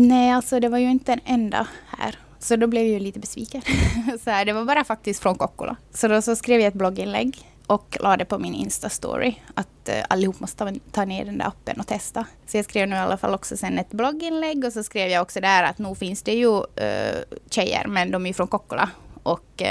Nej, alltså det var ju inte en enda här. Så då blev jag ju lite besviken. så här, det var bara faktiskt från Kokkola. Så då så skrev jag ett blogginlägg och la det på min Insta-story att uh, allihop måste ta ner den där appen och testa. Så jag skrev nu i alla fall också sen ett blogginlägg och så skrev jag också där att nu finns det ju uh, tjejer men de är ju från Kokkola och uh,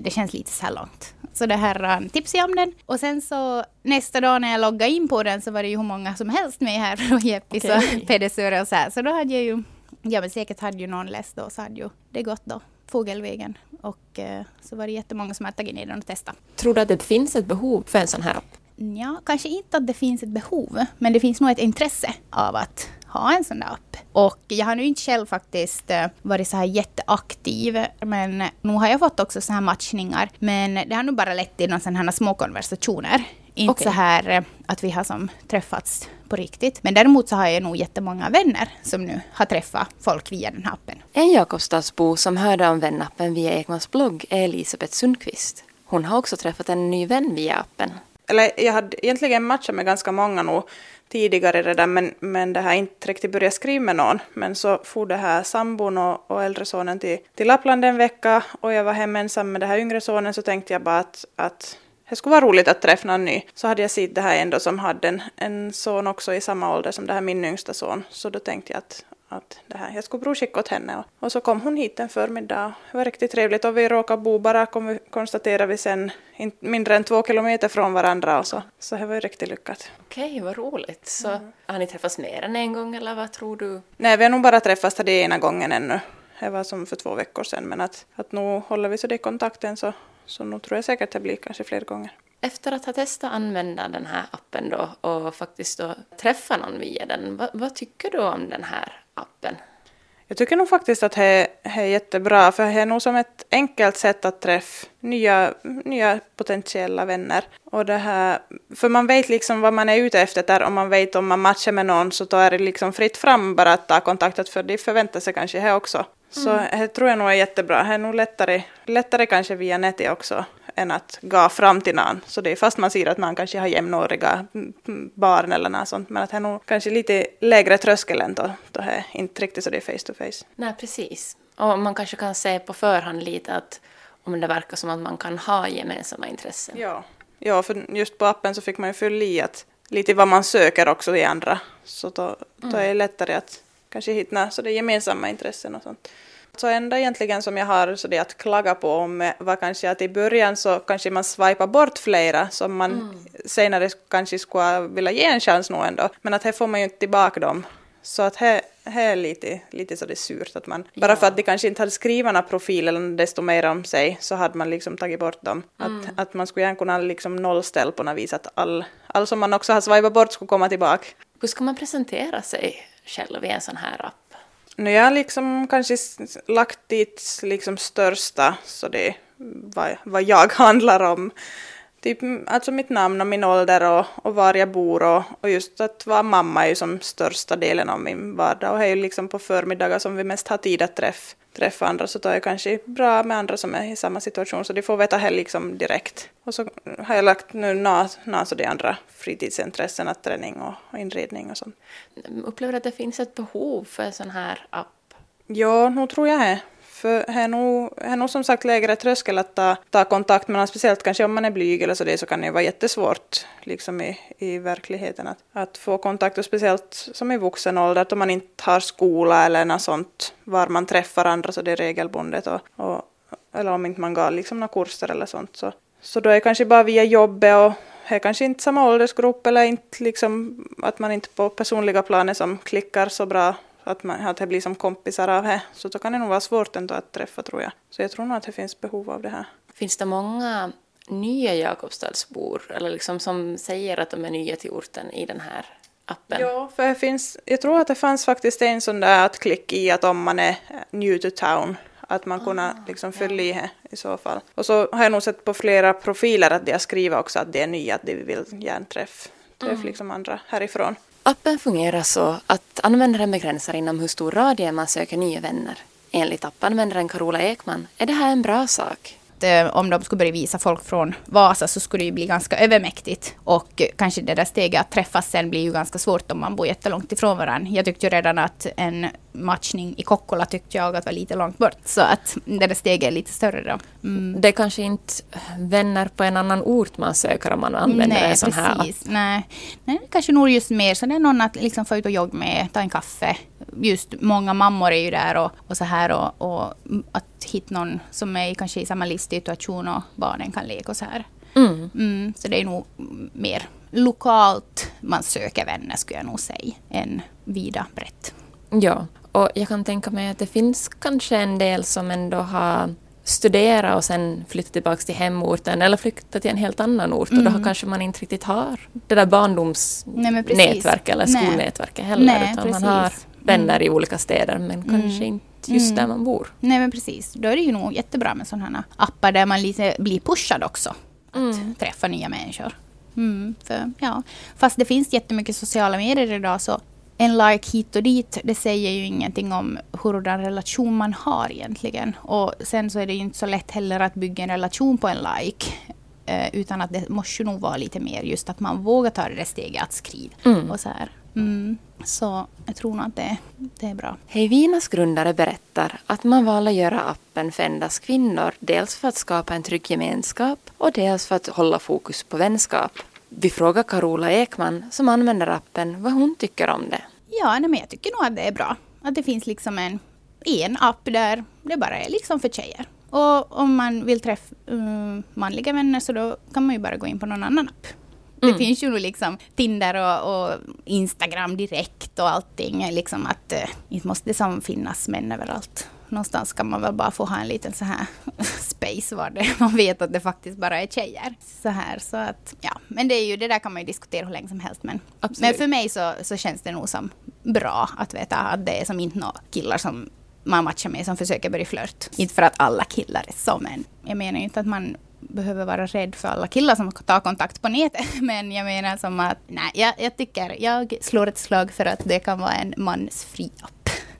det känns lite så här långt. Så det här um, tipsade jag om den. Och sen så nästa dag när jag loggade in på den så var det ju hur många som helst med här från Jeppis okay. och Pedersöre och så här. Så då hade jag ju, ja men säkert hade ju någon läst då så hade ju det gått då. Fågelvägen. Och eh, så var det jättemånga som hade tagit ner den och testat. Tror du att det finns ett behov för en sån här app? Ja, kanske inte att det finns ett behov, men det finns nog ett intresse av att ha en sån där app. Och jag har nu inte själv faktiskt eh, varit så här jätteaktiv, men nu har jag fått också så här matchningar. Men det har nog bara lett till några sådana här små konversationer. Inte okay. så här eh, att vi har som träffats på riktigt. Men däremot så har jag nog jättemånga vänner som nu har träffat folk via den här appen. En Jakobstadsbo som hörde om vänappen via Ekmans blogg är Elisabeth Sundqvist. Hon har också träffat en ny vän via appen. Eller jag hade egentligen matchat med ganska många nog tidigare redan, men, men det här inte riktigt börjat skriva med någon. Men så for det här sambon och, och äldre sonen till, till Lappland en vecka och jag var hemma ensam med det här yngre sonen så tänkte jag bara att, att det skulle vara roligt att träffa någon ny. Så hade jag sett det här ändå som hade en, en son också i samma ålder som det här min yngsta son. Så då tänkte jag att, att det här, jag skulle provskicka åt henne. Och, och, så kom hon hit en förmiddag. Det var riktigt trevligt och vi råkade bo bara, kom, konstaterade vi sen, in, mindre än två kilometer från varandra. Och så, så det var ju riktigt lyckat. Okej, vad roligt. Så mm. har ni träffats mer än en gång eller vad tror du? Nej, vi har nog bara träffats det ena gången ännu. Det var som för två veckor sedan, men att, att nu håller vi så det kontakten så så nu tror jag säkert att det blir kanske fler gånger. Efter att ha testat använda den här appen då och faktiskt då träffa någon via den, vad, vad tycker du om den här appen? Jag tycker nog faktiskt att det är jättebra, för det är nog som ett enkelt sätt att träffa nya, nya potentiella vänner. Och det här, för man vet liksom vad man är ute efter där, om man vet om man matchar med någon så då är det liksom fritt fram bara att ta kontakt, för de förväntar sig kanske det också. Så mm. det tror jag nog är jättebra. Det är nog lättare, lättare kanske via nätet också än att gå fram till någon. Så det är fast man ser att någon kanske har jämnåriga barn eller något sånt. Men att det är nog kanske lite lägre tröskel än då, då är inte riktigt så det är face to face. Nej, precis. Och man kanske kan se på förhand lite att om det verkar som att man kan ha gemensamma intressen. Ja, ja för just på appen så fick man ju fylla i att lite vad man söker också i andra. Så då, då är det lättare att kanske hitta så det gemensamma intressen och sånt. Så enda egentligen som jag har så det att klaga på om var kanske att i början så kanske man swipar bort flera som man mm. senare kanske skulle vilja ge en chans nog ändå. Men att här får man ju inte tillbaka dem. Så att här, här är lite, lite så det är surt att man, bara för att de kanske inte hade skrivit några profiler desto mer om sig så hade man liksom tagit bort dem. Mm. Att, att man skulle gärna kunna liksom nollställa på något vis att all, all som man också har swipat bort skulle komma tillbaka. Hur ska man presentera sig själv i en sån här app? Nu jag har liksom kanske lagt dit liksom största, så det är vad, vad jag handlar om. Typ, alltså mitt namn och min ålder och, och var jag bor och, och just att vara mamma är ju som största delen av min vardag och det är ju liksom på förmiddagar som vi mest har tid att träffa träffa andra så är det kanske bra med andra som är i samma situation så de får veta här liksom direkt. Och så har jag lagt nu NAS, NAS och de andra fritidsintressen, träning och inredning och sånt. Upplever du att det finns ett behov för en sån här app? Ja, nog tror jag det. För det är nog, är nog som sagt lägre tröskel att ta, ta kontakt med någon, speciellt kanske om man är blyg eller så det så kan det vara jättesvårt liksom i, i verkligheten att, att få kontakt. Och speciellt som i vuxen ålder om man inte har skola eller något sånt var man träffar andra så det är regelbundet. Och, och eller om inte man går liksom några kurser eller sånt så, så då är det kanske bara via jobbet och det är kanske inte samma åldersgrupp eller inte liksom att man inte på personliga planet som klickar så bra att, man, att det blir som kompisar av det. Så då kan det nog vara svårt ändå att träffa tror jag. Så jag tror nog att det finns behov av det här. Finns det många nya Jakobstadsbor eller liksom som säger att de är nya till orten i den här appen? Ja, för det finns, jag tror att det fanns faktiskt en sån där att klicka i att om man är new to town att man ah, kunde liksom fylla i det i så fall. Och så har jag nog sett på flera profiler att de har skrivit också att det är nya, att de vill gärna träffa träff mm. liksom andra härifrån. Appen fungerar så att användaren begränsar inom hur stor radie man söker nya vänner. Enligt appanvändaren Carola Ekman är det här en bra sak att eh, om de skulle börja visa folk från Vasa så skulle det ju bli ganska övermäktigt. Och kanske det där steget att träffas sen blir ju ganska svårt om man bor jättelångt ifrån varandra. Jag tyckte ju redan att en matchning i Kokkola tyckte jag att var lite långt bort. Så att det där steget är lite större då. Mm. Det är kanske inte vänner på en annan ort man söker om man använder Nej, en sån precis. här. Nej, Nej, kanske nog just mer så det är någon att liksom få ut och jogga med, ta en kaffe. Just många mammor är ju där och, och så här och, och att hitta någon som är kanske i samma livssituation och barnen kan leka och så här. Mm. Mm, så det är nog mer lokalt man söker vänner skulle jag nog säga, än vida brett. Ja, och jag kan tänka mig att det finns kanske en del som ändå har studerat och sen flyttat tillbaka till hemorten eller flyttat till en helt annan ort och då har kanske man inte riktigt har det där barndomsnätverket eller skolnätverket heller Nej, utan man precis. har vänner Mm. i olika städer men kanske inte just där man bor. Nej men precis, då är det ju nog jättebra med sådana här appar där man lite blir pushad också. Att träffa nya människor. Mm, för, ja. Fast det finns jättemycket sociala medier idag så en like hit och dit, det säger ju ingenting om hurdan relation man har egentligen. Och sen så är det ju inte så lätt heller att bygga en relation på en like. Eh, utan att det måste nog vara lite mer just att man vågar ta det där steget att skriva. Mm. Och så här. Mm. Så jag tror nog att det, det är bra. Hej Vinas grundare berättar att man valde att göra appen för endast kvinnor, dels för att skapa en trygg gemenskap och dels för att hålla fokus på vänskap. Vi frågar Carola Ekman, som använder appen, vad hon tycker om det. Ja, nej, men jag tycker nog att det är bra. Att det finns liksom en, en app där det bara är liksom för tjejer. Och om man vill träffa uh, manliga vänner så då kan man ju bara gå in på någon annan app. Det finns ju liksom Tinder och, och Instagram direkt och allting. Liksom att uh, inte måste det som finnas män överallt. Någonstans ska man väl bara få ha en liten så här space var det man vet att det faktiskt bara är tjejer. Så här så att ja, men det är ju det där kan man ju diskutera hur länge som helst men, Absolut. men för mig så, så känns det nog som bra att veta att det är som inte några killar som man matchar med som försöker börja flirt. Inte för att alla killar är så men jag menar ju inte att man behöver vara rädd för alla killar som tar kontakt på nätet. Men jag menar som att, nej, jag, jag tycker, jag slår ett slag för att det kan vara en mansfri app.